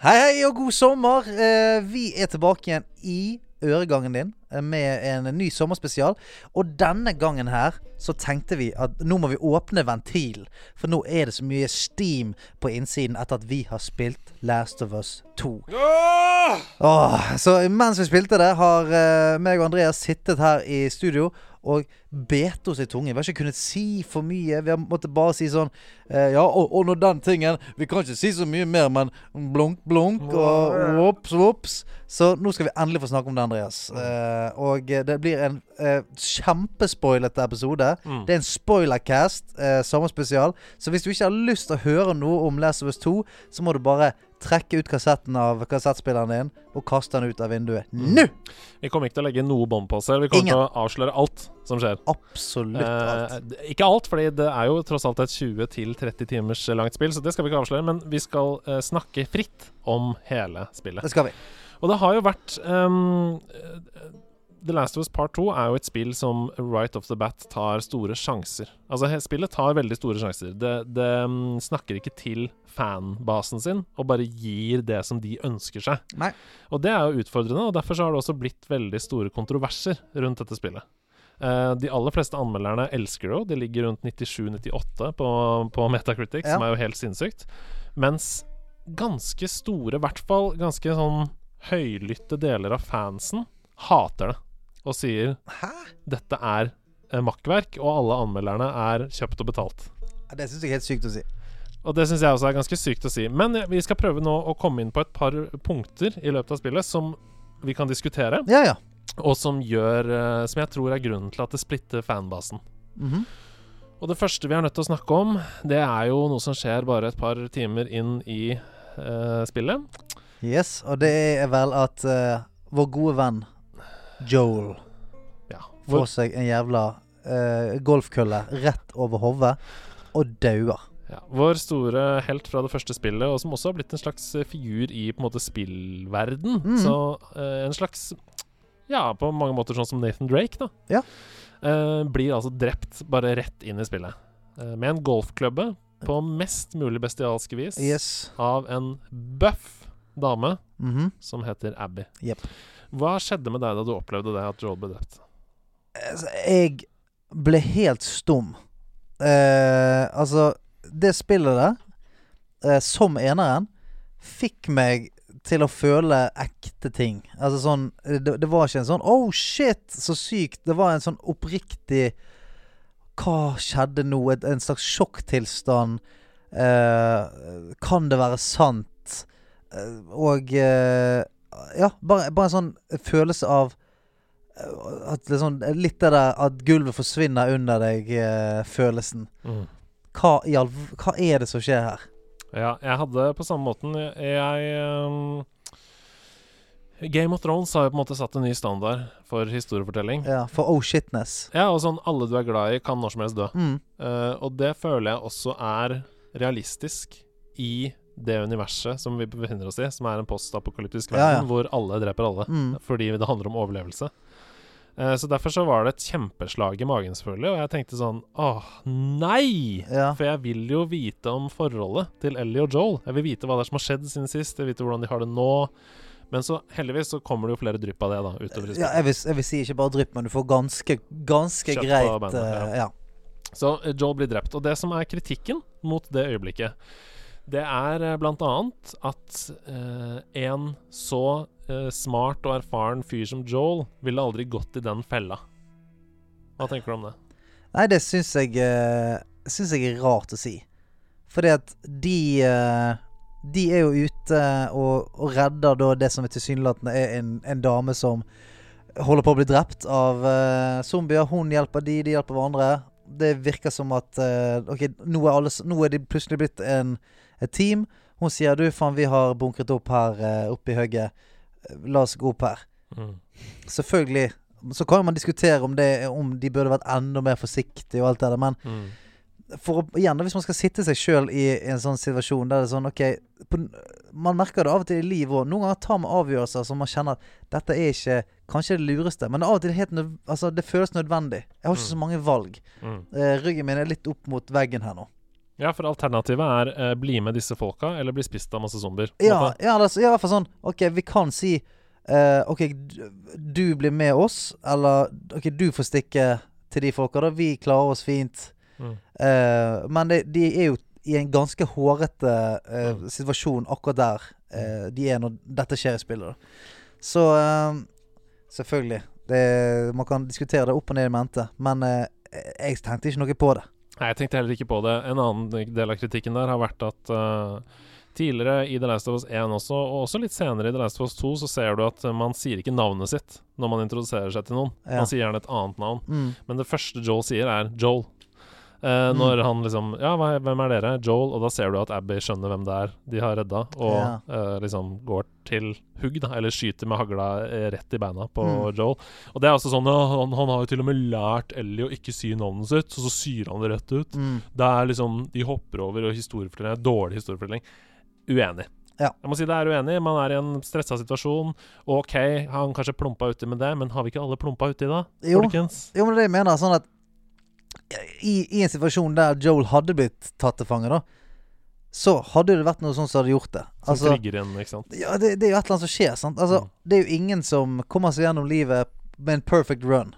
Hei, hei og god sommer. Eh, vi er tilbake igjen i øregangen din eh, med en ny sommerspesial. Og denne gangen her så tenkte vi at nå må vi åpne ventilen. For nå er det så mye steam på innsiden etter at vi har spilt Last of Us 2. Åh, så mens vi spilte det, har eh, meg og Andreas sittet her i studio og bet oss i tungen. Vi har ikke kunnet si for mye. Vi har måttet bare si sånn eh, Ja, og, og når den tingen Vi kan ikke si så mye mer, men blunk, blunk og vops, vops. Så nå skal vi endelig få snakke om det, Andreas. Eh, og det blir en eh, kjempespoilete episode. Mm. Det er en spoilercast, eh, sommerspesial. Så hvis du ikke har lyst til å høre noe om Last of Us 2, så må du bare trekke ut kassetten av kassettspilleren din og kaste den ut av vinduet nå! Vi kommer ikke til å legge noe bånd på oss selv. Vi kommer Ingen. til å avsløre alt som skjer. Absolutt alt. Eh, ikke alt, fordi det er jo tross alt et 20-30 timers langt spill, så det skal vi ikke avsløre. Men vi skal eh, snakke fritt om hele spillet. Det skal vi. Og det har jo vært eh, The Last of Us Part 2 er jo et spill som right off the bat tar store sjanser. Altså, spillet tar veldig store sjanser. Det, det mm, snakker ikke til fanbasen sin og bare gir det som de ønsker seg. Nei. Og det er jo utfordrende, og derfor så har det også blitt veldig store kontroverser rundt dette spillet. Uh, de aller fleste anmelderne elsker det jo. Det ligger rundt 97-98 på, på Metacritic, Ja. som er jo helt sinnssykt. Mens ganske store, i hvert fall ganske sånn høylytte deler av fansen, hater det. Og sier Hæ? dette er eh, makkverk, og alle anmelderne er kjøpt og betalt. Det syns jeg er helt sykt å si. Og det syns jeg også er ganske sykt å si. Men vi skal prøve nå å komme inn på et par punkter i løpet av spillet som vi kan diskutere, Ja, ja. og som gjør eh, Som jeg tror er grunnen til at det splitter fanbasen. Mhm. Og det første vi er nødt til å snakke om, det er jo noe som skjer bare et par timer inn i uh, spillet. Yes, og det er vel at uh, vår gode venn Joel Ja. får seg en jævla uh, golfkølle rett over hodet og dauer. ja, vår store helt fra det første spillet, og som også har blitt en slags eh, figur i på en måte spillverden. Mm. Så uh, en slags Ja, på mange måter sånn som Nathan Drake, da. Ja. Uh, blir altså drept bare rett inn i spillet. Med en golfklubbe på mest mulig bestialske vis Yes. av en bøff dame Mhm. som heter Abby. Jepp. Hva skjedde med deg da du opplevde det, at Joel ble drept? Altså, Jeg ble helt stum. Eh, altså, det spillet der, eh, som eneren, fikk meg til å føle ekte ting. Altså sånn Det, det var ikke en sånn Oh shit, så sykt. Det var en sånn oppriktig Hva skjedde nå? Et, en slags sjokktilstand. Eh, kan det være sant? Eh, og eh, Ja, bare, bare en sånn følelse av eh, at liksom, Litt det der at gulvet forsvinner under deg-følelsen. hva, i all, hva er det som skjer her? Ja, jeg hadde på samme måten Jeg ehm, Game of Thrones har jo på en måte satt en ny standard for historiefortelling. Ja, For oh shitness. Ja, og sånn alle du er glad i, kan når som helst dø. Mm. Uh, og det føler jeg også er realistisk i det universet som vi befinner oss i, som er en postapokalyptisk Ja, verden ja. hvor alle dreper alle. Mm. Fordi det handler om overlevelse. Eh, så derfor så var det et kjempeslag i magen, selvfølgelig. Og jeg tenkte sånn Åh, nei! Ja. For jeg vil jo vite om forholdet til Ellie og Joel. Jeg vil vite hva det er som har skjedd siden sist. Jeg vil vite hvordan de har det nå. Men så heldigvis så kommer det jo flere drypp av det, da. Utover i ja jeg, vil, jeg vil si ikke bare drypp, men du får ganske, ganske greit bandet, eh, ja. ja. Så eh, Joel blir drept. Og det som er kritikken mot det øyeblikket, det er bl.a. blant annet at eh, en så eh, smart og erfaren fyr som Joel ville aldri gått i den fella. Hva tenker du om det? Nei, det syns jeg eh, Syns jeg er rart å si. Fordi at de eh, De er jo ute og, og redder da det som tilsynelatende er en, en dame som holder på å bli drept av uh, zombier. Hun hjelper de, de hjelper hverandre. Det virker som at uh, Ok, nå er, alle, nå er de plutselig blitt en, et team. Hun sier du, faen, vi har bunkret opp her uh, oppe i høgget. La oss gå opp her. Mm. Selvfølgelig så kan man diskutere om, det, om de burde vært enda mer forsiktige og alt det der, men Mm. for å, igjen, hvis man skal sitte seg sjøl i en sånn situasjon der det er sånn OK på, Man merker det av og til i livet òg. Noen ganger tar man avgjørelser som man kjenner at dette er ikke kanskje det lureste, men av og til helt altså, det føles nødvendig. Jeg har ikke så mange valg. Mm. Eh, ryggen min er litt opp mot veggen her nå. Ja, for alternativet er eh, bli med disse folka, eller bli spist av masse zombier. Ja, ja, det er, ja, i hvert fall sånn OK, vi kan si eh, OK, du, blir med oss, eller OK, du får stikke til de folka, da. Vi klarer oss fint. Mm. Eh, men de, de er jo i en ganske hårete eh, Mm. situasjon akkurat der eh, de er når dette skjer i spillet. Da. Så eh, selvfølgelig. Det, man kan diskutere det opp og ned i mente, men jeg tenkte ikke noe på det. Nei, jeg tenkte heller ikke på det. En annen del av kritikken der har vært at uh, tidligere i The Last of Us 1 også, og også litt senere i The Last of Us 2, så ser du at man sier ikke navnet sitt når man introduserer seg til noen. Ja. Man sier gjerne et annet navn. Mm. Men det første Joel sier, er Joel. Eh, når han liksom Ja, hvem er dere? Joel. Og da ser du at Abby skjønner hvem det er de har redda, og Ja. uh, liksom går til hugg, da. Eller skyter med hagla eh, rett i beina på Mm. Joel. Og det er også sånn ja, han, han har jo til og med lært Ellie å ikke si navnet sitt, så så syr han det rett ut. Mm. Det er liksom De hopper over, og historiefortelling er dårlig historiefortelling. Uenig. Ja. Jeg må si det er uenig. Man er i en stressa situasjon. OK, han kanskje plumpa uti med det, men har vi ikke alle plumpa uti da, Jo. Jo, men det jeg mener. Sånn at i, I en situasjon der Joel hadde blitt tatt til fange, da, så hadde det vært noe sånt som hadde gjort det. Som Altså, trigger en, ikke sant. ja, det, det er jo et eller annet som skjer. Sant? Altså, Mm. Det er jo ingen som kommer seg gjennom livet med en perfect run.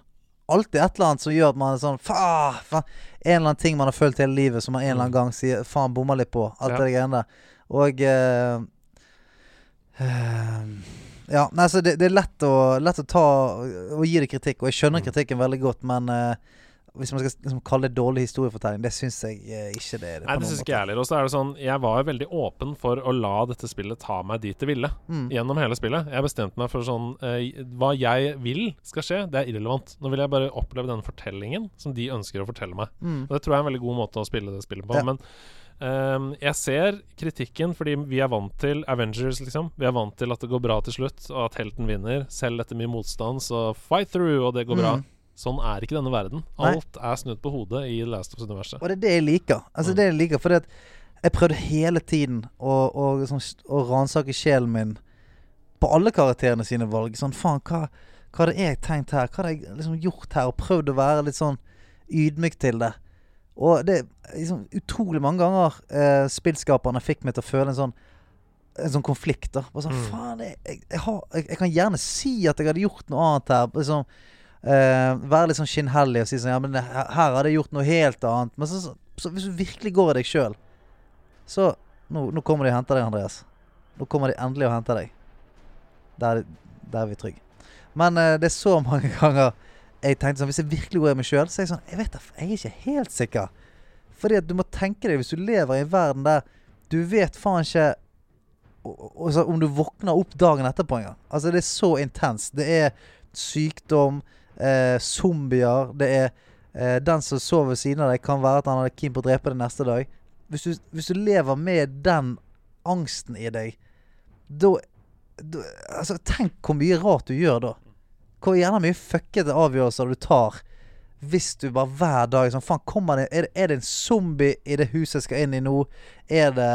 Alltid et eller annet som gjør at man er sånn faen, faen. En eller annen ting man har følt hele livet, som man en eller annen gang sier faen, bomma litt på. Alt Mm. Ja. det greiene der. Og uh, uh, Ja, nei, så det, det er lett å, lett å ta og gi det kritikk, og jeg skjønner Mm. kritikken veldig godt, men eh, hvis man skal liksom kalle det dårlig historiefortelling, det syns jeg eh, ikke det er. Nei, det syns ikke jeg heller. Og så er det sånn, jeg var veldig åpen for å la dette spillet ta meg dit det ville. Mm. Gjennom hele spillet. Jeg bestemte meg for sånn eh, Hva jeg vil skal skje, det er irrelevant. Nå vil jeg bare oppleve den fortellingen som de ønsker å fortelle meg. Mm. Og det tror jeg er en veldig god måte å spille det spillet på. Ja. Men Um, jeg ser kritikken fordi vi er vant til Avengers, liksom. Vi er vant til at det går bra til slutt, og at helten vinner. Selv etter mye motstand, så fight through, og det går bra. Mm. Sånn er ikke denne verden. Nei. Alt er snudd på hodet i Last of Us-universet. Og det er det jeg liker. Altså Mm. det jeg liker Fordi at jeg prøvde hele tiden å, å, liksom, å ransake sjelen min på alle karakterene sine valg. Sånn faen, hva, hva hadde jeg tenkt her? Hva hadde jeg liksom gjort her? Og prøvd å være litt sånn ydmyk til det. Og det liksom utrolig mange ganger eh, spillskaperne fikk meg til å føle en sånn en sånn konflikt. da Bare sånn, Mm. faen, jeg, jeg, jeg, har, jeg, kan gjerne si at jeg hadde gjort noe annet her. Liksom, eh, være litt sånn skinnhellig og si sånn Ja, men her, her hadde jeg gjort noe helt annet. Men så, så, så hvis du virkelig går i deg sjøl, så nå, nå kommer de og henter deg, Andreas. Nå kommer de endelig og henter deg. Der, der er vi trygge. Men uh, det er så mange ganger jeg tenkte sånn Hvis jeg virkelig går i meg sjøl, så er jeg sånn Jeg vet da, jeg er ikke helt sikker. Fordi at du må tenke deg, hvis du lever i en verden der du vet faen ikke og- og- så om du våkner opp dagen etterpå engang. Altså, det er så intenst. Det er sykdom, eh, zombier, det er eh, Den som sover ved siden av deg, kan være at han er keen på å drepe deg neste dag. Hvis du, hvis du lever med den angsten i deg, da Altså, tenk hvor mye rart du gjør da. Hvor gjerne mye fuckete avgjørelser du tar hvis du bare hver dag sånn Faen, det er, det er det en zombie i det huset jeg skal inn i nå? Er det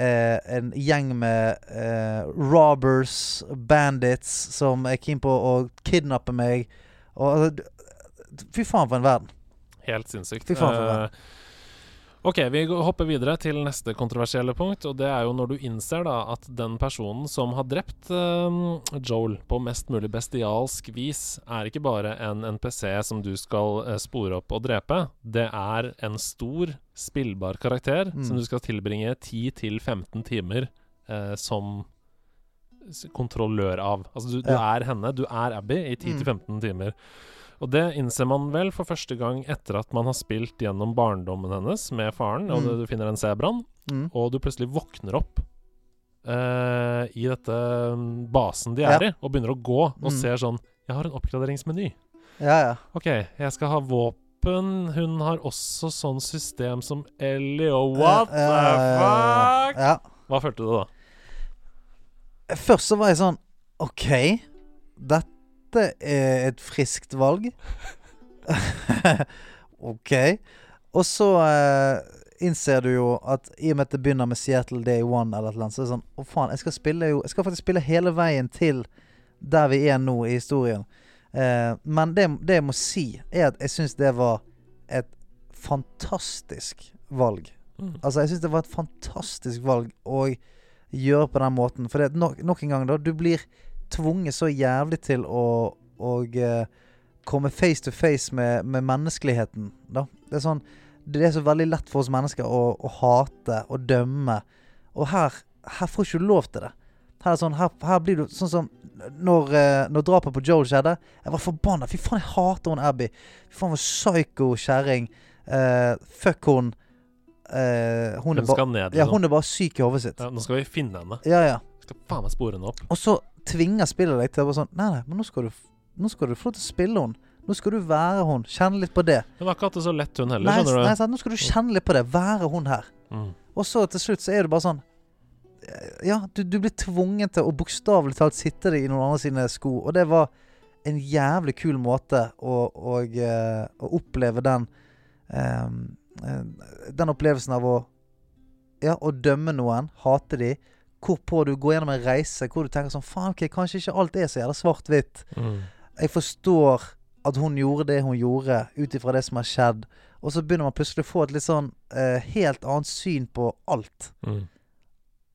eh, en gjeng med eh, robbers, bandits, som er keen på å kidnappe meg? Og, altså, fy faen, for en verden. Helt sinnssykt. Fy faen, for Eh, ok, vi hopper videre til neste kontroversielle punkt, og det er jo når du innser da at den personen som har drept eh, Joel på mest mulig bestialsk vis, er ikke bare en NPC som du skal uh, spore opp og drepe. Det er en stor, spillbar karakter Mm. som du skal tilbringe 10-15 timer uh, som kontrollør av. Altså, du, du Ja. er henne, du er Abby i 10-15 timer. Og det innser man vel for første gang etter at man har spilt gjennom barndommen hennes med faren, og Mm. du, du finner en sebraen, Mm. og du plutselig våkner opp uh, i dette mm, basen de er Ja. i, og begynner å gå, og Mm. ser sånn Jeg har en oppgraderingsmeny. Ja, ja. OK, jeg skal ha våpen. Hun har også sånn system som Ellie, og what ja, ja, the fuck? ja, ja. Hva følte du da? Først så var jeg sånn OK. Dette er et friskt valg. OK. Og så eh, innser du jo at i og med at det begynner med Seattle Day One, eller annet, så er det sånn Å, faen, jeg skal spille jo Jeg skal faktisk spille hele veien til der vi er nå i historien. Eh, men det, det jeg må si, er at jeg syns det var et fantastisk valg. Mm. Altså, jeg syns det var et fantastisk valg å gjøre på den måten. For det, nok, nok en gang, da. Du blir tvunget så jævlig til å, å eh, komme face to face med, med menneskeligheten, da. Det er sånn Det er så veldig lett for oss mennesker å, å hate og dømme. Og her, her får ikke du lov til det. Her, er sånn, her, her blir du sånn som når, eh, når drapet på Joel skjedde. Jeg var forbanna. Fy faen, jeg hater hun Abby. Fy faen, for psycho kjerring. Eh, fuck hun. Eh, hun, Hun ba- skal ned. ja, Liksom. hun er bare syk i hodet sitt. Ja, nå skal vi finne henne. Ja, ja. Skal faen meg spore henne opp. Og så tvinger spillet deg til å bare sånn Nei, nei, men nå skal du Nå skal du få lov til å spille henne. Nå skal du være hun. Kjenne litt på det. Hun har ikke hatt det så lett, hun heller. Nei, skjønner du? nei sant? nå skal du kjenne litt på det. Være hun her. Mm. Og så til slutt så er du bare sånn Ja, du, du blir tvunget til å bokstavelig talt sitte i noen andre sine sko. Og det var en jævlig kul måte å, å, eh, å oppleve den eh, Den opplevelsen av å Ja, å dømme noen, hate de. Hvorpå du går gjennom en reise hvor du tenker sånn Faen, ok, kanskje ikke alt er så jævla svart-hvitt. Mm. Jeg forstår at hun gjorde det hun gjorde, ut ifra det som har skjedd. Og så begynner man plutselig å få et litt sånn eh, helt annet syn på alt. Mm.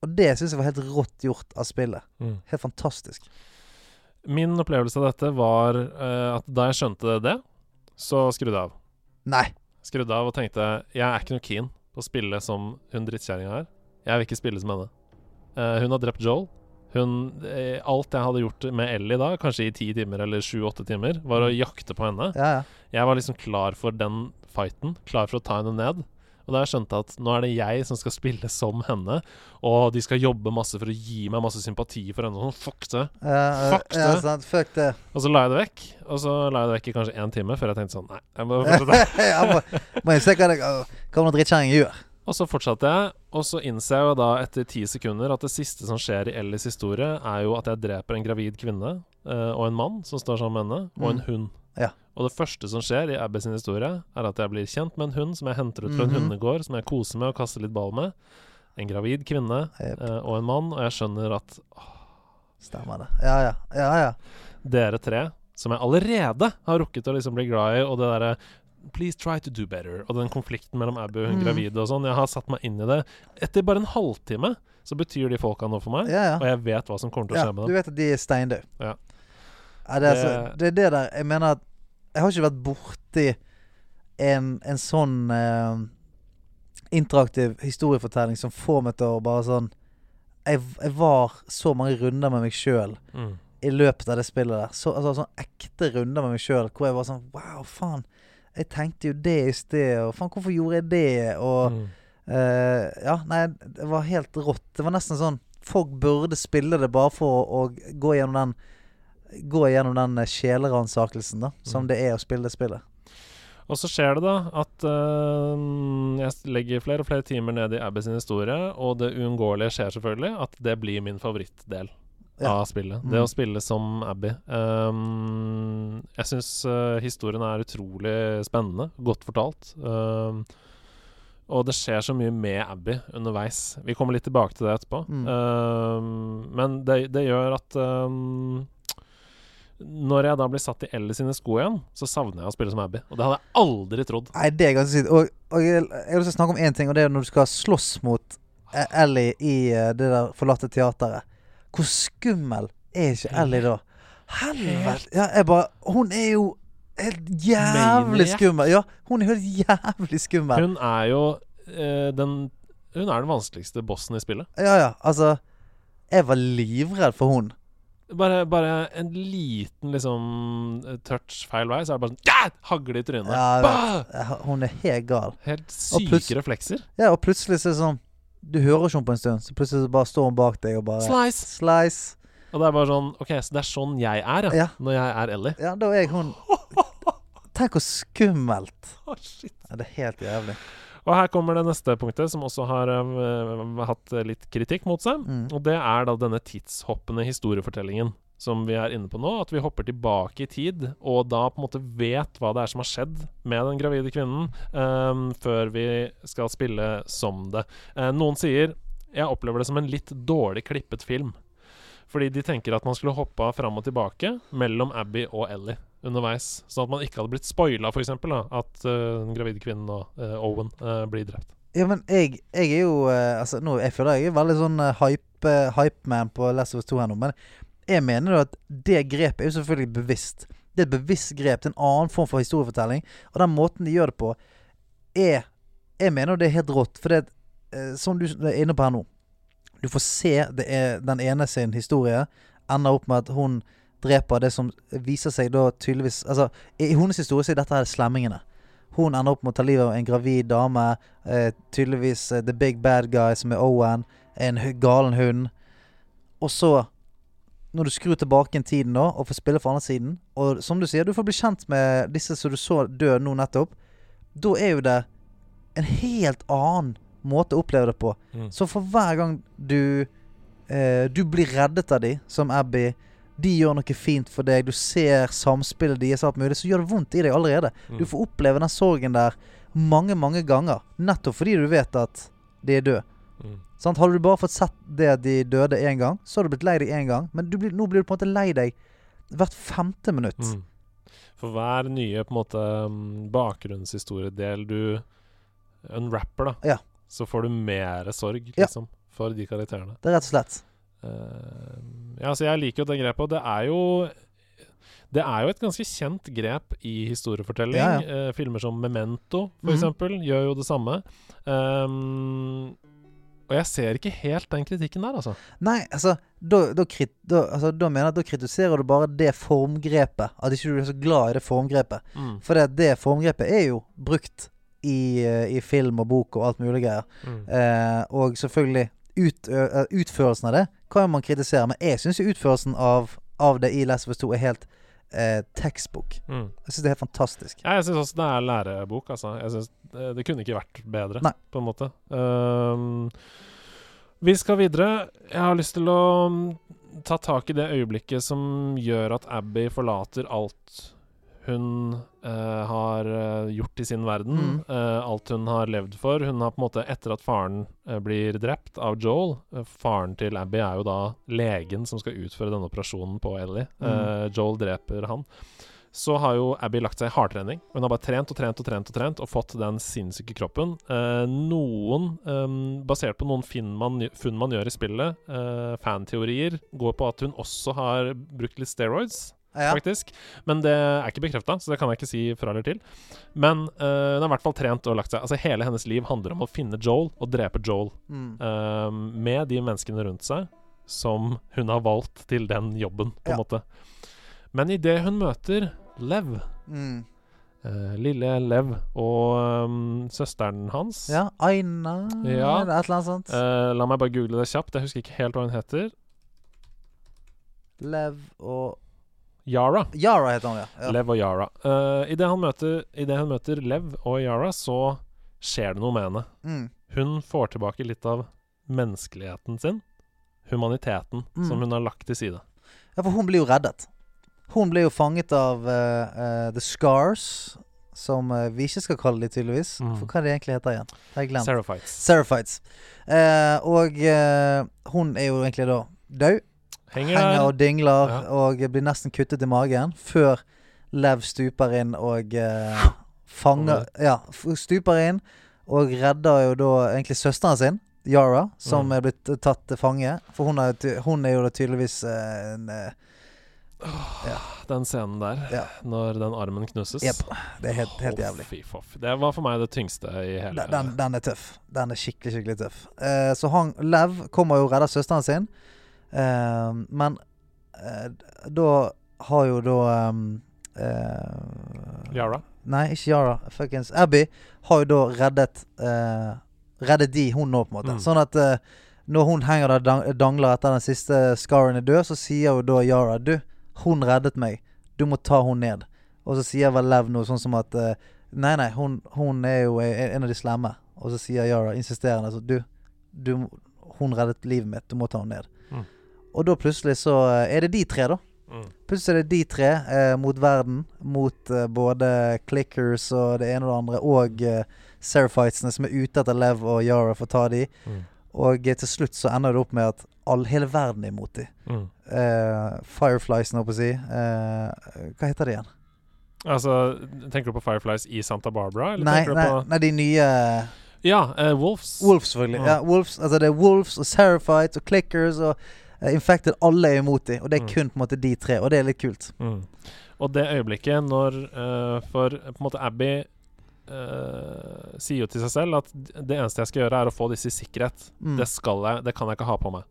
Og det syns jeg var helt rått gjort av spillet. Mm. Helt fantastisk. Min opplevelse av dette var eh, at da jeg skjønte det, så skrudde jeg av. Nei. Skrudde av og tenkte jeg er ikke noe keen på å spille som hun drittkjerringa her. Jeg vil ikke spille som henne. Uh, hun har drept Joel. Hun, eh, alt jeg hadde gjort med Ellie da, kanskje i ti timer eller sju-åtte timer, var å jakte på henne. Ja, ja. Jeg var liksom klar for den fighten, klar for å ta henne ned. Og da har jeg skjønt at nå er det jeg som skal spille som henne, og de skal jobbe masse for å gi meg masse sympati for henne. Sånn, fuck det. Eh, Fuck ja, det. sant. Fuck det. Og så la jeg det vekk. Og så la jeg det vekk i kanskje én time før jeg tenkte sånn Nei, jeg må fortsette. jeg må, må jeg se hva det kommer noen drittkjerring gjør. og så fortsatte jeg, og så innser jeg jo da etter ti sekunder at det siste som skjer i Ellis historie, er jo at jeg dreper en gravid kvinne eh, og en mann som står sammen med henne, og en Mm. hund. Ja. Og det første som skjer i Abby sin historie, er at jeg blir kjent med en hund som jeg henter ut fra en Mhm. hundegård, som jeg koser med og kaster litt ball med. En gravid kvinne yep. eh, og en mann, og jeg skjønner at Stemmer det. Ja, ja. Ja, ja. dere tre, som jeg allerede har rukket å liksom bli glad i, og det derre Please try to do better. Og den konflikten mellom Abby og hun Mm. gravide og sånn. Jeg har satt meg inn i det. Etter bare en halvtime så betyr de folka noe for meg, ja, ja. og jeg vet hva som kommer til å skje med du vet at de er steindøde. Ja. Ja, det, er altså, Det- det er det der Jeg mener at Jeg har ikke vært borti en, en sånn eh, interaktiv historiefortelling som får meg til å bare sånn Jeg, jeg var så mange runder med meg sjøl Mm. i løpet av det spillet der. Så, altså, sånn ekte runder med meg sjøl hvor jeg var sånn Wow, faen. Jeg tenkte jo det i sted, og faen, hvorfor gjorde jeg det? Og Mm. Eh, ja, nei, det var helt rått. Det var nesten sånn Folk burde spille det bare for å, å gå gjennom den Gå gjennom den sjeleransakelsen da som Mm. det er å spille det spillet. Og så skjer det da at øh, jeg legger flere og flere timer ned i Abbey sin historie, og det uunngåelige skjer selvfølgelig, at det blir min favorittdel Ja. av spillet. Mm. Det å spille som Abbey. Um, jeg syns historien er utrolig spennende, godt fortalt. Um, og det skjer så mye med Abbey underveis. Vi kommer litt tilbake til det etterpå. Mm. Um, men det, det gjør at um, når jeg da blir satt i Ellie sine sko igjen, så savner jeg å spille som Abby. Og det hadde jeg aldri trodd. Nei, det er ganske sykt. Og, og jeg, jeg har lyst snakke om én ting, og det er når du skal slåss mot eh, Ellie i eh, det der forlatte teateret. Hvor skummel er ikke Ellie da? Helvete! Ja, jeg bare Hun er jo helt jævlig skummel. Ja, hun er helt jævlig skummel. Hun er jo eh, den Hun er den vanskeligste bossen i spillet. Ja, ja. Altså Jeg var livredd for hun. Bare, bare en liten liksom touch feil vei, så er det bare sånn ja! Hagle i trynet. Ja, Hun er helt gal. Helt syke reflekser. Ja, og plutselig så er det sånn Du hører ikke henne på en stund, så plutselig så bare står hun bak deg og bare Slice! Slice. Og det er bare sånn OK, så det er sånn jeg er, ja. Ja. Når jeg er Ellie. Ja, da er jeg hun Tenk hvor skummelt. Å, shit. Ja, det er helt jævlig. Og her kommer det neste punktet, som også har eh, hatt litt kritikk mot seg. Mm. Og det er da denne tidshoppende historiefortellingen. som vi er inne på nå. At vi hopper tilbake i tid, og da på en måte vet hva det er som har skjedd med den gravide kvinnen, um, før vi skal spille som det. Uh, noen sier jeg opplever det som en litt dårlig klippet film. Fordi de tenker at man skulle hoppa fram og tilbake mellom Abby og Ellie underveis. Sånn at man ikke hadde blitt spoila, f.eks. At uh, den gravide kvinnen og uh, Owen uh, blir drept. Ja, men jeg, jeg er jo Altså, nå, jeg føler jeg er veldig sånn uh, hype, hypeman på Last of Us 2 her nå, men jeg mener jo at det grepet er jo selvfølgelig bevisst. Det er et bevisst grep. Er en annen form for historiefortelling. Og den måten de gjør det på, er Jeg mener jo det er helt rått. For det er som du er inne på her nå Du får se det er den ene sin historie ender opp med at hun dreper det som viser seg da tydeligvis Altså, i hennes historie så er dette her slemmingene. Hun ender opp med å ta livet av en gravid dame. Eh, tydeligvis eh, the big bad guy, som er Owen. En galen hund. Og så, når du skrur tilbake en tiden da, og får spille for andre siden, og som du sier, du får bli kjent med disse som du så dø nå nettopp, da er jo det en helt annen måte å oppleve det på. Mm. Så for hver gang du eh, Du blir reddet av de, som Abby De gjør noe fint for deg, du ser samspillet deres alt mulig, så gjør det vondt i deg allerede. Mm. Du får oppleve den sorgen der mange, mange ganger. Nettopp fordi du vet at de er døde. Mm. Sant? Hadde du bare fått sett det at de døde én gang, så hadde du blitt lei deg én gang. Men du blir, nå blir du på en måte lei deg hvert femte minutt. Mm. For hver nye på en måte mm, bakgrunnshistoriedel du unwrapper, da, Ja. så får du mer sorg, Ja. liksom, for de karakterene. Det er rett og slett. Eh, ja, så jeg liker jo det grepet, og det er jo det er jo et ganske kjent grep i historiefortelling. Ja, Eh, filmer som Memento, for mm. eksempel, gjør jo det samme. Um, og jeg ser ikke helt den kritikken der, altså. Nei, altså Da, da, da, altså, da mener jeg at da kritiserer du bare det formgrepet. At ikke du er så glad i det formgrepet. Mm. For det, det formgrepet er jo brukt i, eh, i film og bok og alt mulig greier. Mm. Eh, og selvfølgelig ut, ø, utførelsen av det kan man kritisere, men jeg syns utførelsen av, av det i Last of Us 2 er helt eh, tekstbok. Mm. Jeg syns det er helt fantastisk. Ja, jeg syns også det er lærebok, altså. Jeg synes det, det kunne ikke vært bedre, Nei. på en måte. Um, vi skal videre. Jeg har lyst til å mm, ta tak i det øyeblikket som gjør at Abby forlater alt hun uh, har eh, gjort i sin verden. Mm. Uh, alt hun har levd for. Hun har på en måte, etter at faren uh, blir drept av Joel Faren til Abby er jo da legen som skal utføre denne operasjonen på Ellie. Mm. Joel dreper han. Så har jo Abby lagt seg i hardtrening. Hun har bare trent og trent og trent og trent og fått den sinnssyke kroppen. Eh, noen, eh, basert på noen funn man, funn man gjør i spillet, eh, fanteorier, går på at hun også har brukt litt steroids Ja. faktisk. Men det er ikke bekrefta, så det kan jeg ikke si fra eller til. Men uh, hun har i hvert fall trent og lagt seg. Altså Hele hennes liv handler om å finne Joel og drepe Joel. Mm. Uh, med de menneskene rundt seg som hun har valgt til den jobben, på en Ja. måte. Men idet hun møter Lev, Mm. eh, lille Lev og um, søsteren hans Ja, Aina Ja. eller et eller annet sånt. Uh, La meg bare google det kjapt. Jeg husker ikke helt hva hun heter. Lev og Yara. Yara heter han, ja. ja. Lev og Yara. Uh, Idet hun møter Lev og Yara, så skjer det noe med henne. Mm. Hun får tilbake litt av menneskeligheten sin. Humaniteten Mm. som hun har lagt til side. ja, for hun blir jo reddet. Hun blir jo fanget av uh, uh, The Scars, som eh, vi ikke skal kalle de, tydeligvis. Mm. For hva er det egentlig heter igjen? Det har jeg glemt. Seraphites. Seraphites. Og hun er jo egentlig da død. Henger, Henger og dingler Ja. og blir nesten kuttet i magen før Lev stuper inn og uh, fanger Ja, stuper inn og redder jo da egentlig søsteren sin, Yara, som Mm. er blitt eh, tatt til fange. For hun er, hun er jo da tydeligvis uh, en ja. Den scenen der, Ja. når den armen knusses. yep. Det er helt, helt jævlig. jævlig. Fy. Det var for meg det tyngste i hele Den, den, den er tøff. Den er skikkelig, skikkelig tøff. Uh, så han Lev kommer jo og redder søsteren sin. Eh, men eh, da har jo da um, eh, Yara. Nei, ikke Yara. Fuckings Abby har jo da reddet eh, Reddet de, hun nå, på en måte. Mm. Sånn at når hun henger der dang dangler etter den siste Scaren er død, så sier jo da Yara Du, hun reddet meg. Du må ta hun ned. Og så sier vel Lev noe sånn som at Nei, nei, hun, hun er jo en av de slemme. Og så sier Yara insisterende altså, Du, du Hun reddet livet mitt. Du må ta henne ned. Mm. Og da plutselig så eh, er det de tre, da. Mm. Plutselig er det de tre eh, mot verden. Mot eh, både Clickers og det ene og det andre, og eh, Seraphitesene som er ute etter Lev og Yara for å ta de. Mm. Og eh, til slutt så ender det opp med at all, hele verden er imot de. Mm. Eh, Fireflies, nå på å si. Eh, hva heter de igjen? Altså, tenker du på Fireflies i Santa Barbara? Eller Nei, nei, på nei, de nye Ja, Wolves. Wolves, selvfølgelig. Ja. Ja, Wolves, altså det er Wolves og Seraphites og Clickers og Infected. Alle er imot dem, og det er Mm. kun på en måte de tre, og det er litt kult. Mm. Og det øyeblikket når uh, For på en måte Abby uh, sier jo til seg selv at det eneste jeg skal gjøre, er å få disse i sikkerhet. Mm. Det skal jeg, det kan jeg ikke ha på meg.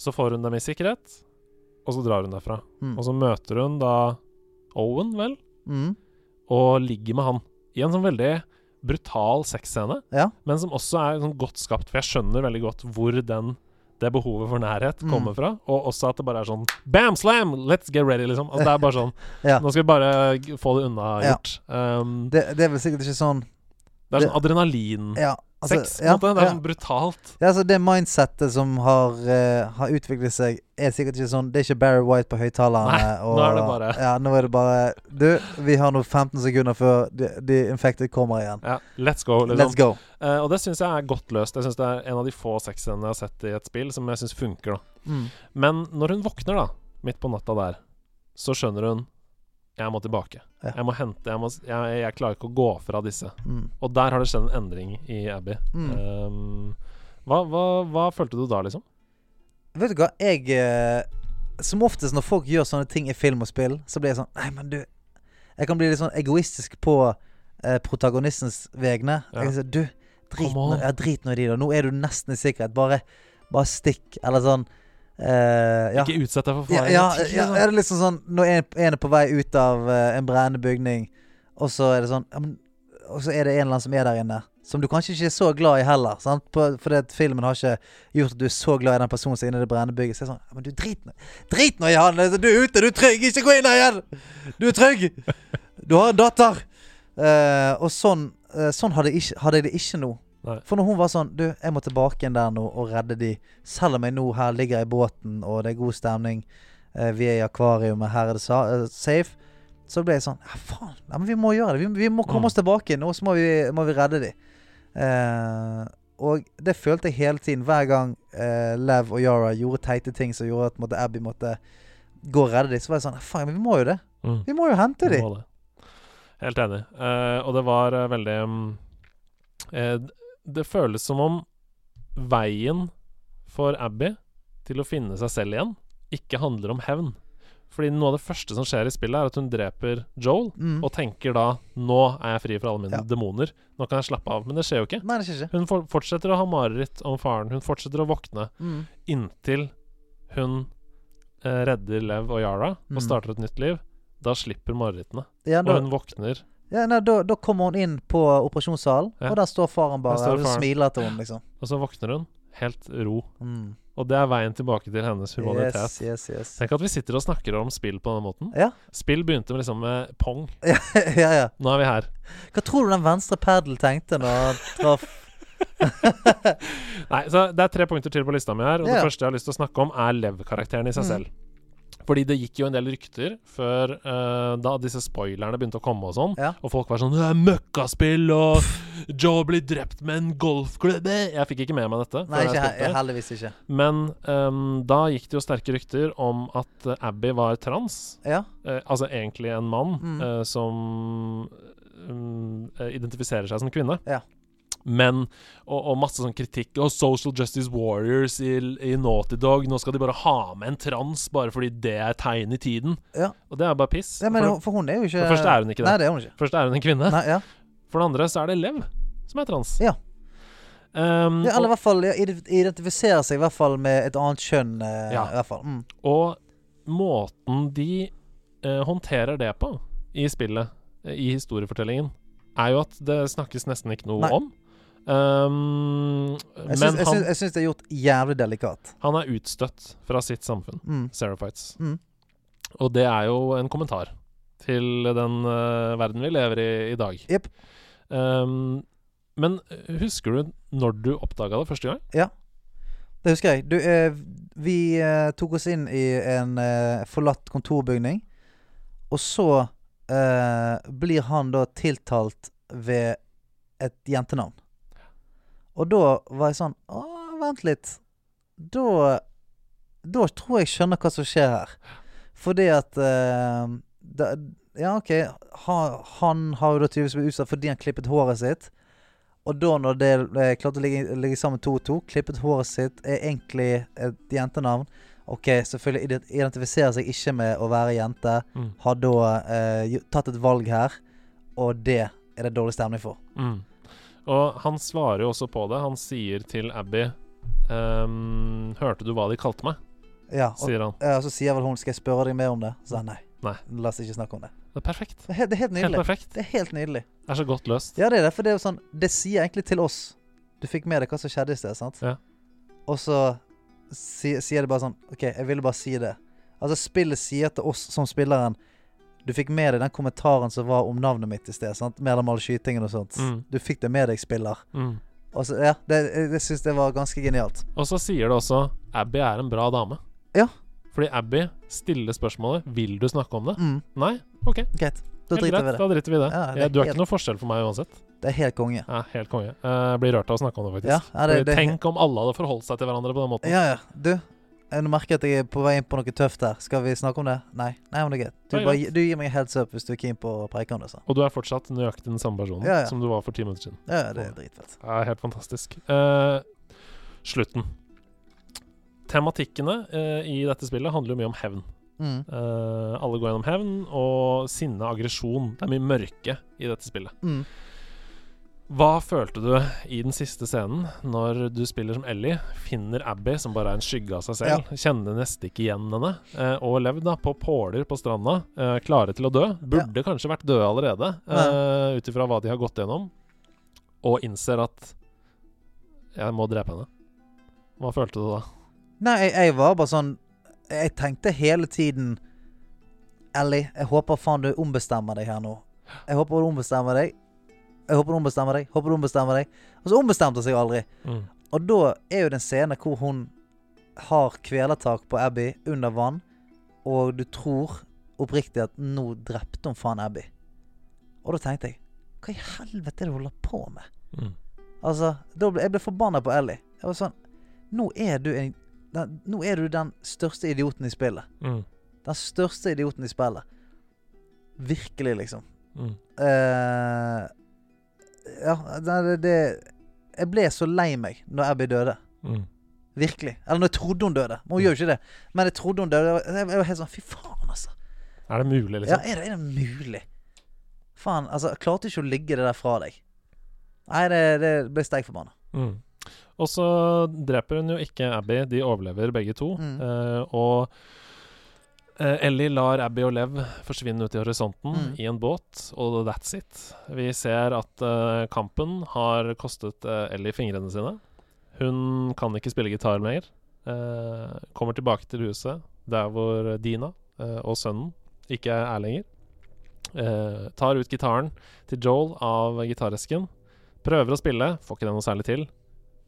Så får hun dem i sikkerhet, og så drar hun derfra. Mm. Og så møter hun da Owen, vel, Mm. og ligger med han i en sånn veldig brutal sexscene, Ja. men som også er sånn godt skapt, for jeg skjønner veldig godt hvor den det behovet for nærhet Mm. kommer fra. Og også at det bare er sånn Bam, slam! Let's get ready, liksom. Altså, det er bare sånn Ja. Nå skal vi bare få det Ja. unnagjort. Um, Det, det er vel sikkert ikke sånn det er sånn adrenalin-sex, Ja. Altså, sex. ja. Det er ja. sånn brutalt. Ja, altså Det mindsettet som har, uh, har utviklet seg, er sikkert ikke sånn Det er ikke Barry White på høyttalerne. Nå er det bare- Ja, nå er det bare Du, vi har nå 15 sekunder før de, de infected kommer igjen. Ja, let's go, liksom. Let's go. Uh, og det syns jeg er godt løst. Jeg synes Det er en av de få sexscenene jeg har sett i et spill som jeg syns funker. da Mm. Men når hun våkner, da, midt på natta der, så skjønner hun Jeg må tilbake. Ja. Jeg må hente jeg, må, jeg, jeg klarer ikke å gå fra disse. Mm. Og der har det skjedd en endring i Abby. Mm. Um, hva, hva, hva følte du da, liksom? Vet du hva, jeg eh, Som oftest når folk gjør sånne ting i film og spill, så blir jeg sånn Nei, men du Jeg kan bli litt sånn egoistisk på eh, protagonistens vegne. Ja. Jeg sier, du, drit nå, ja, drit nå i de, da. Nå er du nesten i sikkerhet. Bare, bare stikk. Eller sånn eh, ja. Ikke utsett deg for fare. ja, ja, ja, liksom. er det liksom sånn Når en, en er på vei ut av uh, en brennende bygning, og så er det sånn men, Og så er det en eller annen som er der inne, som du kanskje ikke er så glad i heller. Sant? På, fordi at filmen har ikke gjort at du er så glad i den personen som er inne i det brennende bygget. Så er det sånn Men du, drit nå Drit nå i han! Du er ute, du er trygg! Ikke gå inn der igjen! Du er trygg! Du har en datter! Uh, og sånn Sånn hadde jeg, ikke, hadde jeg det ikke nå. Nei. For når hun var sånn Du, jeg må tilbake igjen der nå og redde de. Selv om jeg nå her ligger i båten, og det er god stemning. eh, vi er i akvariumet, her er det sa eh, safe. Så ble jeg sånn Ja, faen. Ja, men vi må gjøre det. Vi, vi må komme Mm. oss tilbake nå, så må vi, må vi redde de. Eh, og det følte jeg hele tiden. Hver gang eh, Lev og Yara gjorde teite ting som gjorde at måtte, Abby måtte gå og redde de, så var jeg sånn Faen, men vi må jo det. Mm. Vi må jo hente de. Helt enig. Eh, og det var veldig eh, Det føles som om veien for Abby til å finne seg selv igjen ikke handler om hevn. Fordi noe av det første som skjer i spillet, er at hun dreper Joel, Mm. og tenker da 'Nå er jeg fri fra alle mine Ja. demoner. Nå kan jeg slappe av.' Men det skjer jo ikke. Nei, det skjer ikke. Hun for fortsetter å ha mareritt om faren. Hun fortsetter å våkne Mm. inntil hun eh, redder Lev og Yara Mm. og starter et nytt liv. Da slipper marerittene. Ja, Og hun våkner ja, nei, da, da kommer hun inn på operasjonssalen, Ja. og der står faren bare står faren. og smiler til henne, liksom. Og så våkner hun helt ro. Mm. Og det er veien tilbake til hennes humanitet. Yes, yes, yes. Tenk at vi sitter og snakker om spill på denne måten. Ja. Spill begynte med liksom med pong. ja, ja, ja. Nå er vi her. Hva tror du den venstre padel tenkte når han traff Nei, så Det er tre punkter til på lista mi her. Og. Det første jeg har lyst til å snakke om, er Lev-karakteren i seg Mm. selv. Fordi det gikk jo en del rykter før uh, da disse spoilerne begynte å komme og sånn. Ja. Og folk var sånn 'Det er møkkaspill', og Joe blir drept med en golfklubbe. Jeg fikk ikke med meg dette. Nei, ikke, jeg, heldigvis ikke. Men um, da gikk det jo sterke rykter om at Abby var trans. Ja. Uh, altså egentlig en mann Mm. eh, som eh, identifiserer seg som kvinne. Ja. Men Og, og masse sånn kritikk. Og Social Justice Warriors i, i Naughty Dog. Nå skal de bare ha med en trans bare fordi det er tegn i tiden. Ja. Og det er bare piss. ja men for, for hun er jo ikke for først er hun ikke det. Nei, det er hun ikke. først er hun en kvinne. Nei, ja. For det andre så er det Lev som er trans. Ja. Um, ja, eller i hvert fall ja, identifiserer seg i hvert fall med et annet kjønn. eh, Ja. I hvert fall. Mm. og måten de eh, håndterer det på i spillet, eh, i historiefortellingen, er jo at det snakkes nesten ikke noe Nei. om. Um, Jeg men syns, det er gjort jævlig delikat. han er utstøtt fra sitt samfunn, Mm. Seraphites. Mm. Og det er jo en kommentar til den uh, verden vi lever i i dag. Yep. Um, men husker du når du oppdaga det første gang? Ja, Det husker jeg. Du, eh, vi eh, tok oss inn i en eh, forlatt kontorbygning. Og så eh, blir han da tiltalt ved et jentenavn. Og da var jeg sånn Å, vent litt. Da Da tror jeg skjønner hva som skjer her. Fordi at uh, da, Ja, OK. Ha, han har jo da tydeligvis blitt utsatt fordi han klippet håret sitt. Og da når det eh, klarte å ligge, ligge sammen to og to, klippet håret sitt, er egentlig et jentenavn. OK, selvfølgelig identifiserer seg ikke med å være jente. Mm. Har da eh, tatt et valg her, og det er det dårlig stemning for. Mm. Og han svarer jo også på det. Han sier til Abby um, 'Hørte du hva de kalte meg?' Ja, og, sier han. ja, så sier vel hun 'Skal jeg spørre deg mer om det?' Så han nei. Nei. La oss ikke snakke om det. Det er perfekt. Det er helt, det er helt Helt nydelig. perfekt. Det er helt nydelig. Det er så godt løst. Ja, det er det. For det er jo sånn Det sier egentlig til oss. Du fikk med deg hva som skjedde i sted, sant? Ja. Og så si, sier det bare sånn OK, jeg ville bare si det. Altså, spillet sier til oss som spilleren Du fikk med deg den kommentaren som var om navnet mitt i sted. sant? Mer eller mindre skytingen og sånt. Mm. Du fikk det med deg, spiller. Mm. Og så, ja, det, jeg, syns det var ganske genialt. Og så sier det også 'Abby er en bra dame'. Ja. Fordi Abby stiller spørsmålet 'Vil du snakke om det?' Mm, Nei? OK. greit. Da driter greit. Da driter vi i det. Ja, det er du er helt- ikke noe forskjell for meg uansett. Det er helt konge. Ja, helt konge. Jeg blir rørt av å snakke om det, faktisk. Ja, det- det- tenk om alle hadde forholdt seg til hverandre på den måten. Ja, ja. Du, nå merker jeg at jeg er på vei inn på noe tøft her. Skal vi snakke om det? Nei. Nei, men det er greit. Du, bare, du gir meg en heads up hvis du er keen på å preike om det. Så. Og du er fortsatt nøyaktig den samme personen Ja, ja. som du var for ti minutter siden. Ja, ja, det er dritfett. Er helt fantastisk. Uh, slutten. Tematikkene uh, i dette spillet handler jo mye om hevn. Mm. Uh, alle går gjennom hevn og sinne, aggresjon. Det er mye mørke i dette spillet. Mm. Hva følte du i den siste scenen, når du spiller som Ellie, finner Abby, som bare er en skygge av seg selv, kjenner nesten ikke igjen henne, eh, og levd da på påler på stranda, eh, klare til å dø, burde kanskje vært døde allerede, eh, ut ifra hva de har gått gjennom, og innser at jeg må drepe henne. Hva følte du da? Nei, jeg, jeg var bare sånn Jeg tenkte hele tiden Ellie, jeg håper faen du ombestemmer deg her nå. Jeg håper du ombestemmer deg. Jeg håper du ombestemmer deg. Håper du ombestemmer deg. Og så ombestemte hun seg aldri. Mm. Og da er jo det en scene hvor hun har kvelertak på Abby under vann, og du tror oppriktig at nå drepte hun faen Abby. Og da tenkte jeg Hva i helvete er det du holder på med? Mm. Altså, ble, Jeg ble forbanna på Ellie. Jeg var sånn Nå er du en den, Nå er du den største idioten i spillet. Mm. Den største idioten i spillet. Virkelig, liksom. Mm. Eh, ja, det, det, Jeg ble så lei meg når Abby døde. Mm. Virkelig. Eller når jeg trodde hun døde. Men hun gjør jo ikke det. Men jeg trodde hun døde. Jeg jeg var helt sånn Fy faen, altså. Er det mulig, Ja, liksom? er det, er det mulig? Faen, altså. Jeg klarte ikke å ligge det der fra deg. Nei, det, det ble steik forbanna. Mm. Og så dreper hun jo ikke Abby, de overlever begge to. Mm. Uh, og eh, Ellie lar Abby og Lev forsvinne ut i horisonten Mm. i en båt, og that's it. Vi ser at uh, kampen har kostet uh, Ellie fingrene sine. Hun kan ikke spille gitar. Eh, kommer tilbake til huset der hvor Dina og sønnen ikke er lenger. Tar ut gitaren til Joel av gitaresken. Prøver å spille, får ikke det noe særlig til.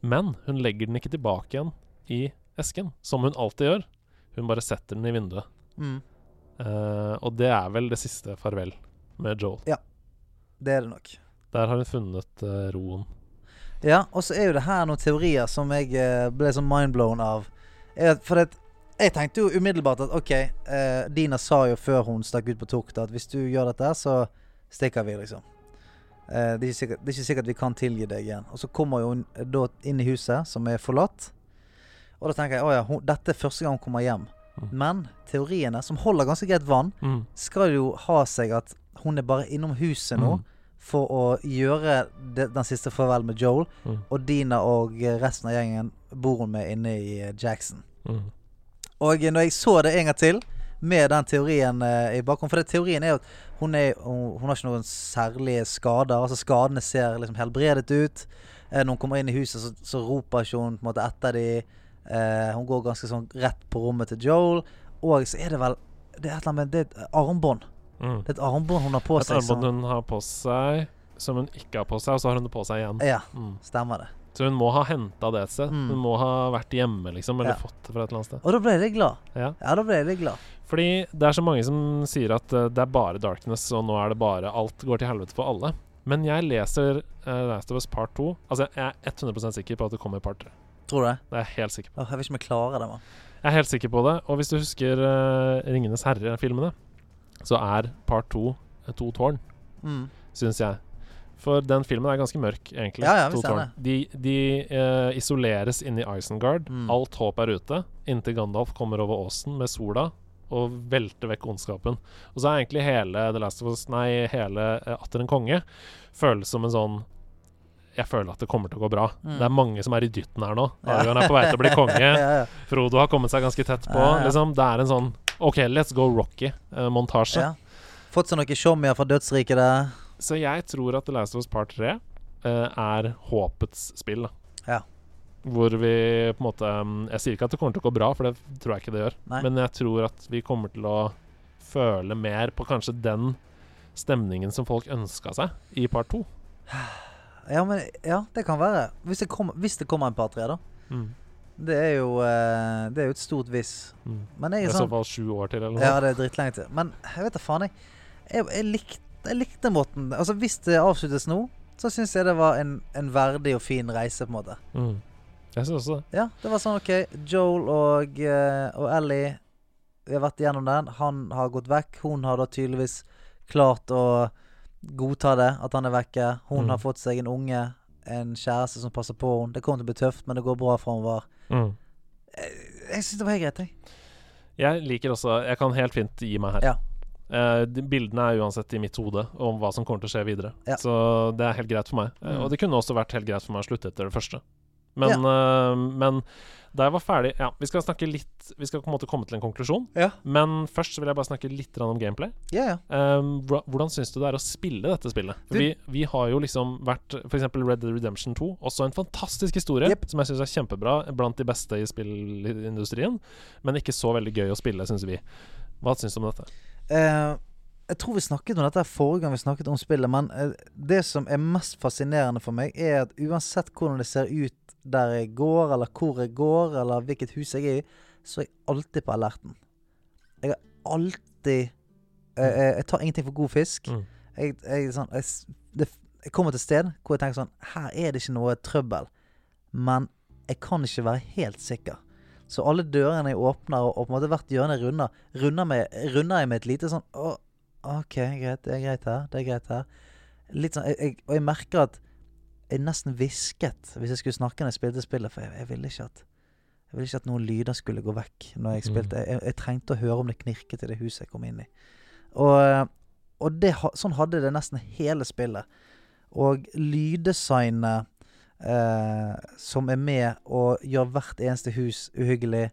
Men hun legger den ikke tilbake igjen i esken, som hun alltid gjør. Hun bare setter den i vinduet. Mm. Uh, og det er vel det siste farvel med Joel. Ja, Det er det nok. Der har hun funnet uh, roen. Ja, og så er jo det her noen teorier som jeg eh, ble sånn mindblown av. Jeg, for det, jeg tenkte jo umiddelbart at OK, Dina sa jo før hun stakk ut på tokt at hvis du gjør dette, så stikker vi, liksom. Det, er ikke sikkert, det er ikke sikkert vi kan tilgi deg igjen. Og så kommer jo hun da inn i huset, som er forlatt. Og da tenker jeg å ja, hun, dette er første gang hun kommer hjem. Men teoriene, som holder ganske greit vann, Mm. skal jo ha seg at hun er bare innom huset nå Mm. for å gjøre det, den siste farvel med Joel. Mm. Og Dina og resten av gjengen bor hun med inne i eh, Jackson. Mm. Og eh, når jeg så det en gang til, med den teorien eh, i bakgrunnen For det, teorien er jo at hun, er, hun, hun har ikke noen særlige skader. Altså Skadene ser liksom helbredet ut. Eh, når hun kommer inn i huset, så, så roper ikke hun på en måte etter de eh, Hun går ganske sånn rett på rommet til Joel. Og så er det vel Det er et eller annet med Det er et armbånd. Mm. Det er et armbånd hun har på Et seg. armbånd Som, hun har på seg, som hun ikke har på seg, og så har hun det på seg igjen. ja, Mm. stemmer det. Så hun må ha henta det et sted. Mm. Hun må ha vært hjemme, liksom, eller Ja. fått det fra et eller annet sted. Og da ble jeg litt glad. Ja. Ja, da ble jeg litt glad. Fordi det er så mange som sier at uh, det er bare Darkness, og nå er det bare Alt går til helvete for alle. Men jeg leser uh, Last of Us Part 2. Altså, jeg er 100% sikker på at det kommer Part 3. Tror du det? Det er jeg helt sikker på. Åh, jeg vet ikke jeg klarer det, mann. Jeg er helt sikker på det. Og hvis du husker uh, Ringenes herre-filmene, så er Part 2 eh, to tårn, Mm. syns jeg. For den filmen er ganske mørk, egentlig. Ja, ja, to tårn. De, de uh, isoleres inne i Isengard. Mm. Alt håp er ute. Inntil Gandalf kommer over åsen med sola og velter vekk ondskapen. Og så er egentlig hele The Last of Us Nei, hele Atter en konge føles som en sånn Jeg føler at det kommer til å gå bra. Mm. Det er mange som er i dytten her nå. Arion er på vei til å bli konge. Frodo har kommet seg ganske tett på. Liksom, det er en sånn OK, let's go Rocky-montasje. ja. Fått seg noe showmier fra dødsriket der. Så jeg tror at The Last of Us Part 3 eh, er håpets spill. Ja. Hvor vi på en måte mm, Jeg sier ikke at det kommer til å gå bra, for det tror jeg ikke det gjør. Nei. Men jeg tror at vi kommer til å føle mer på kanskje den stemningen som folk ønska seg i part 2. Ja, men Ja, det kan være. Hvis det, kommer- hvis det kommer en par tre, da. Mm. Det er jo eh, Det er jo et stort hvis. Mm. Men jeg er så sånn fall sju år til, eller noe. Ja, det er drittlenge til. Men jeg vet da faen, jeg. Jeg, jeg, likte, jeg likte måten Altså, hvis det avsluttes nå, så syns jeg det var en, en verdig og fin reise, på en måte. Mm. Jeg syns også det. Ja, det var sånn OK. Joel og, eh, og Ellie Vi har vært igjennom den. Han har gått vekk. Hun har da tydeligvis klart å godta det, at han er vekke. Hun Mm. har fått seg en unge, en kjæreste som passer på henne. Det kommer til å bli tøft, men det går bra framover. Mm. Jeg syns det var helt greit, jeg. Jeg liker også Jeg kan helt fint gi meg her. Ja. Uh, bildene er uansett i mitt hode om hva som kommer til å skje videre. Ja. Så det er helt greit for meg. Eh, Mm. og det kunne også vært helt greit for meg å slutte etter det første. Men, eh, men da jeg var ferdig Ja, vi skal snakke litt Vi skal på en måte komme til en konklusjon. Ja. Men først så vil jeg bare snakke litt om gameplay. Ja, ja. Um, hvordan syns du det er å spille dette spillet? Du- vi, vi har jo liksom vært F.eks. Red Dead Redemption 2. Også en fantastisk historie yep. som jeg syns er kjempebra. Blant de beste i spillindustrien. Men ikke så veldig gøy å spille, syns vi. Hva syns du om dette? Eh, jeg tror vi snakket om dette forrige gang vi snakket om spillet, men eh, det som er mest fascinerende for meg, er at uansett hvordan det ser ut der jeg går, eller hvor jeg går, eller hvilket hus jeg er i, så er jeg alltid på alerten. Jeg er alltid Jeg, eh, Jeg tar ingenting for god fisk. Mm. Jeg, jeg, sånn, jeg, det, jeg kommer til et sted hvor jeg tenker sånn Her er det ikke noe trøbbel. Men jeg kan ikke være helt sikker. Så alle dørene jeg åpner, og, og på en måte hvert hjørne jeg runder, runder, med, runder jeg med et lite sånn Å, OK, greit. Det er greit her. Det er greit her. Litt sånn, jeg, jeg, og jeg merker at jeg nesten hvisket hvis jeg skulle snakke når jeg spilte spillet, for jeg, jeg ville ikke at jeg ville ikke at noen lyder skulle gå vekk når jeg Mm. spilte. Jeg, jeg trengte å høre om det knirket i det huset jeg kom inn i. Og, og det, sånn hadde det nesten hele spillet. Og lyddesignet eh, som er med og gjør hvert eneste hus uhyggelig.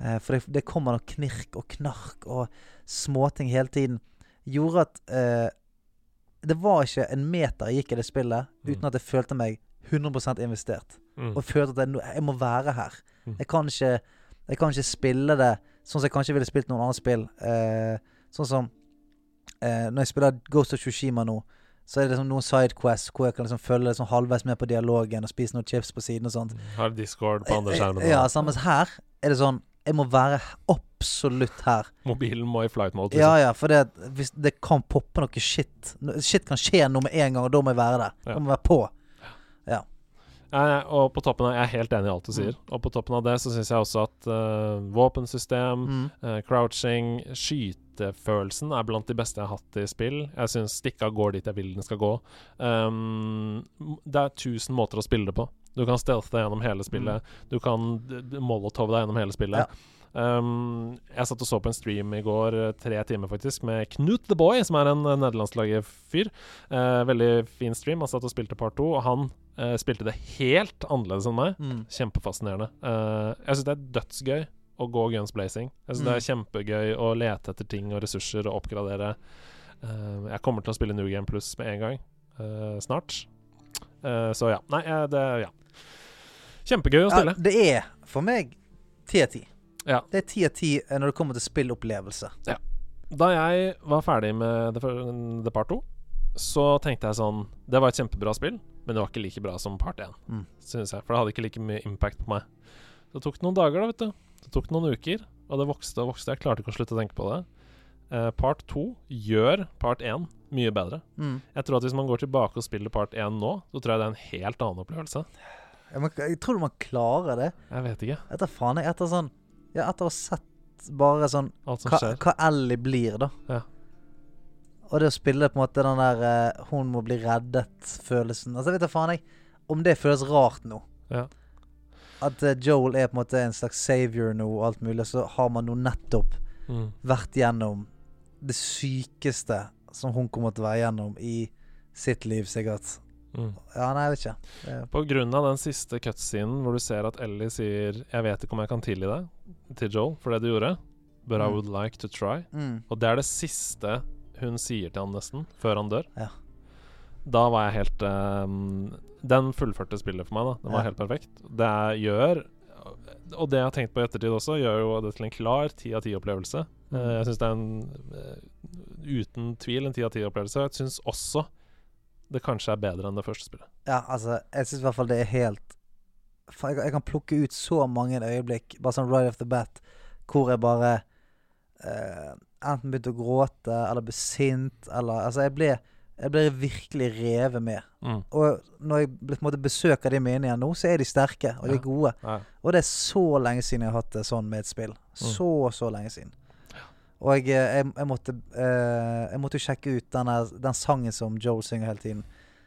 Eh, for det, det kommer noe knirk og knark og småting hele tiden. Gjorde at eh, det var ikke en meter jeg gikk i det spillet Mm. uten at jeg følte meg 100 investert. Mm. Og følte at jeg, jeg må være her. Mm. Jeg kan ikke Jeg kan ikke spille det sånn som jeg kanskje ville spilt noen andre spill. Eh, sånn som eh, Når jeg spiller Ghost of Tsushima nå, så er det liksom noen sidequests hvor jeg kan liksom følge liksom halvveis med på dialogen og spise noen chips på siden og sånt. Har Discord på andre skjermen. Eh, Ja, sammen samme her er det sånn Jeg må være absolutt her. Mobilen må i flight mode. Ja, Liksom. ja, for det, hvis det kan poppe noe shit Shit kan skje noe med en gang, og da må jeg være der. Ja. Da må jeg være på. Ja. nei, og på toppen av Jeg er helt enig i alt du Mm. sier. Og på toppen av det så syns jeg også at uh, våpensystem, Mm. uh, crouching, skytefølelsen er blant de beste jeg har hatt i spill. Jeg syns stikka går dit jeg vil den skal gå. Um, det er tusen måter å spille det på. Du kan stealthe deg gjennom hele spillet. Du kan molotov deg gjennom hele spillet. Um, jeg satt og så på en stream i går, eh, tre timer faktisk, med Knut the Boy, som er en uh, nederlandslaget fyr. Eh, veldig fin stream. Han satt og spilte part to, og han uh, spilte det helt annerledes enn meg. Mm. Kjempefascinerende. Uh, jeg syns det er dødsgøy å gå guns blazing. Jeg synes det er kjempegøy å lete etter ting og ressurser og oppgradere. Eh, jeg kommer til å spille New Game Plus med en gang eh, snart. Eh, så ja. Nei, eh, det Ja. Kjempegøy å Ja, det er for meg ti av ti. Ja. Det er ti av ti når det kommer til spillopplevelse. Da jeg var ferdig med The, Part 2, så tenkte jeg sånn Det var et kjempebra spill, men det var ikke like bra som part 1, Mm. syns jeg. For det hadde ikke like mye impact på meg. Så det tok noen dager, da, vet du. Det tok noen uker, og det vokste og vokste. Jeg klarte ikke å slutte å tenke på det. Eh, part 2 gjør part 1 mye bedre. Mm. Jeg tror at hvis man går tilbake og spiller part 1 nå, så tror jeg det er en helt annen opplevelse. Jeg, Jeg tror man klarer det. Jeg vet ikke. Etter faen Etter sånn Ja, etter å ha sett bare sånn Alt som hva, hva Ellie blir, da. Ja. Og det å spille på en måte den der uh, hun må bli reddet-følelsen Altså, jeg vet da faen, jeg. Om det føles rart nå. Ja. At eh, Joel er på en måte en slags savior nå og alt mulig, så har man nå nettopp Mm. vært gjennom det sykeste som hun kommer til å være gjennom i sitt liv, sikkert. Mm. Ja, nei, jeg vet ikke. Er... På grunn av den siste cutscenen hvor du ser at Ellie sier 'Jeg vet ikke om jeg kan tilgi deg' til Joel for det du gjorde, 'but I Mm. would like to try'. mm, Og det er det siste hun sier til han nesten, før han dør. Ja. Da var jeg helt um, Den fullførte spillet for meg, da. Den var Ja. helt perfekt. Det gjør Og det jeg har tenkt på i ettertid også, gjør jo det til en klar ti av ti-opplevelse. Mm. jeg syns det er en eh, uten tvil en ti av ti-opplevelse. Jeg syns også det kanskje er bedre enn det første spillet. ja, altså, jeg syns i hvert fall det er helt jeg, jeg kan plukke ut så mange øyeblikk, bare sånn right off the bat, hvor jeg bare eh, enten begynte å gråte, eller ble sint, eller Altså, jeg ble, jeg ble virkelig revet med. Mm. Og når jeg på en måte besøker de igjen nå, så er de sterke, og de er gode. Ja. Og det er så lenge siden jeg har hatt det sånn med et spill. Så, så lenge siden. Og jeg, eh, jeg, jeg måtte eh, Jeg måtte jo sjekke ut denne, den sangen som Joel synger hele tiden.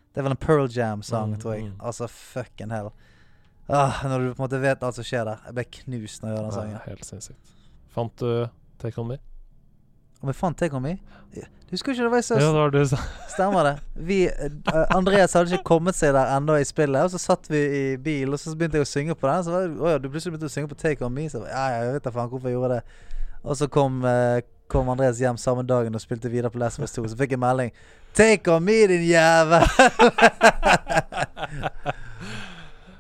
Det er vel en Pearl Jam-sang, Mm, tror jeg. mm. Altså fucking hell. Ah, når du på en måte vet alt som skjer der. Jeg ble knust når jeg hørte den Ja, sangen. helt sinnssykt. Fant du Take On Me? Om jeg fant Take On Me? Du husker ikke det var jeg Ja, det var du sa. Stemmer det. Vi, uh, Andreas hadde ikke kommet seg der ennå i spillet, og så satt vi i bil, og så begynte jeg å synge på den. Så var å ja, du plutselig begynte å synge på Take On Me. Så ja, ja, jeg vet da faen hvorfor jeg gjorde det. Og så kom, eh, kom Andreas hjem samme dagen og spilte videre på Last of Us 2. Så fikk jeg melding Take On Me, din jævel!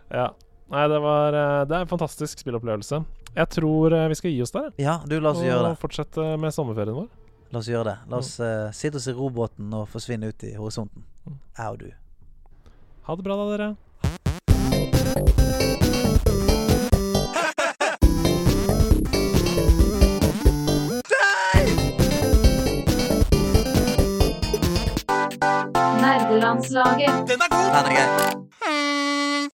Ja. Nei, det var eh, Det er en fantastisk spillopplevelse. Jeg tror eh, vi skal gi oss der. ja, du, la oss gjøre det. Og fortsette med sommerferien vår. La oss gjøre det. La oss uh, sitte oss i robåten og forsvinne ut i horisonten. Mm. Jeg og du. Ha det bra, da, dere. Nederlandslaget. Den er god! Den er.